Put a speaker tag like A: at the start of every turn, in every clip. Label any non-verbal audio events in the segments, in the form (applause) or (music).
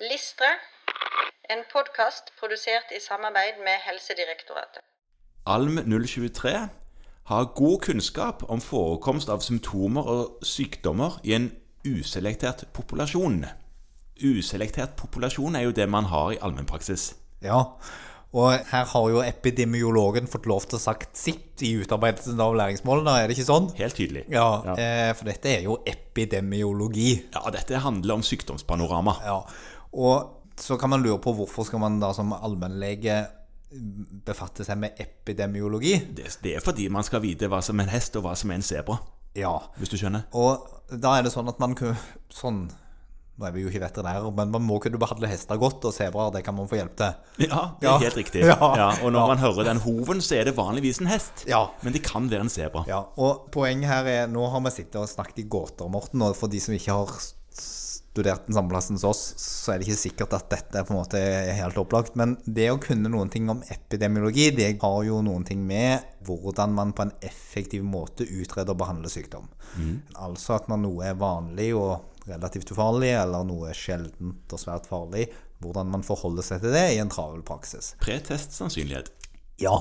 A: Listre, en podkast produsert i samarbeid med Helsedirektoratet.
B: ALM 023 har god kunnskap om forekomst av symptomer og sykdommer i en uselektert populasjon. Uselektert populasjon er jo det man har i allmennpraksis.
C: Ja, og her har jo epidemiologen fått lov til å sagt sitt i utarbeidelsen av læringsmålene, er det ikke sånn?
B: Helt tydelig.
C: Ja, ja. for dette er jo epidemiologi.
B: Ja, dette handler om sykdomspanorama.
C: Ja, og så kan man lure på hvorfor skal man da som allmennlege befatte seg med epidemiologi?
B: Det, det er fordi man skal vite hva som er en hest, og hva som er en sebra.
C: Ja,
B: Hvis du skjønner?
C: og da er det sånn at man kunne sånn Nå er vi jo ikke veterinærer, men man må kunne behandle hester godt, og sebraer, det kan man få hjelp til.
B: Ja, det er helt riktig. (laughs)
C: Ja.
B: Ja, og når
C: Ja.
B: man hører den hoven, så er det vanligvis en hest.
C: Ja.
B: Men det kan være en sebra.
C: Ja, og poenget her er Nå har vi sittet og snakket i gåter, Morten, og for de som ikke har studert den samme plassen som oss, så er det ikke sikkert at dette på en måte er helt opplagt. Men det å kunne noen ting om epidemiologi, det har jo noen ting med hvordan man på en effektiv måte utreder og behandler sykdom. Altså at når noe er vanlig og relativt ufarlig, eller noe er sjeldent og svært farlig, hvordan man forholder seg til det i en travel praksis.
B: Pretest-sannsynlighet.
C: Ja,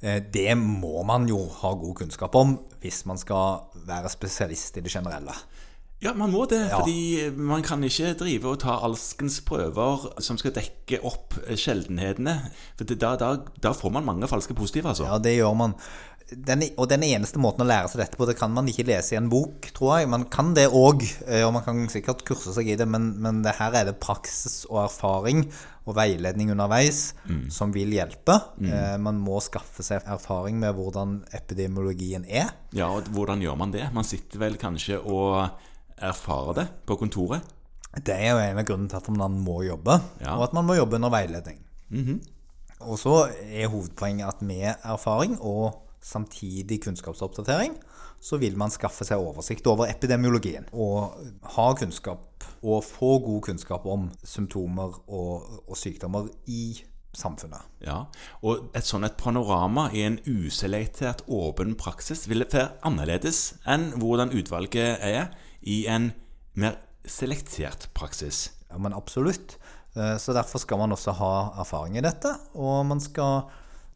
C: eh, det må man jo ha god kunnskap om hvis man skal være spesialist i det generelle.
B: Ja, man må det,
C: Ja.
B: fordi man kan ikke drive og ta alskens prøver som skal dekke opp sjeldenhetene. For da, da, da får man mange falske positive, altså.
C: Ja, det gjør man. Den, og den eneste måten å lære seg dette på, det kan man ikke lese i en bok, tror jeg. Man kan det òg, og man kan sikkert kurse seg i det, men, men det her er det praksis og erfaring og veiledning underveis som vil hjelpe. Eh, Man må skaffe seg erfaring med hvordan epidemiologien er.
B: Ja, og hvordan gjør man det? Man sitter vel kanskje og erfarer det på kontoret?
C: Det er jo en av grunnene til at man må jobbe,
B: Ja.
C: og at man må jobbe under veiledning. Og så er hovedpoenget at med erfaring og samtidig kunnskapsoppdatering, så vil man skaffe seg oversikt over epidemiologien. Og ha kunnskap, og få god kunnskap om symptomer og, og sykdommer i samfunnet.
B: Ja, og et sånn et panorama i en uselektert åpen praksis vil være annerledes enn hvordan utvalget er i en mer selektert praksis.
C: Ja, men absolutt. Eh, Så derfor skal man også ha erfaring i dette, og man skal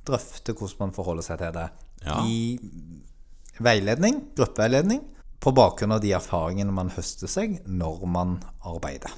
C: drøfte hvordan man forholder seg til det.
B: Ja.
C: I veiledning, gruppeveiledning, på bakgrunn av de erfaringene man høster seg når man arbeider.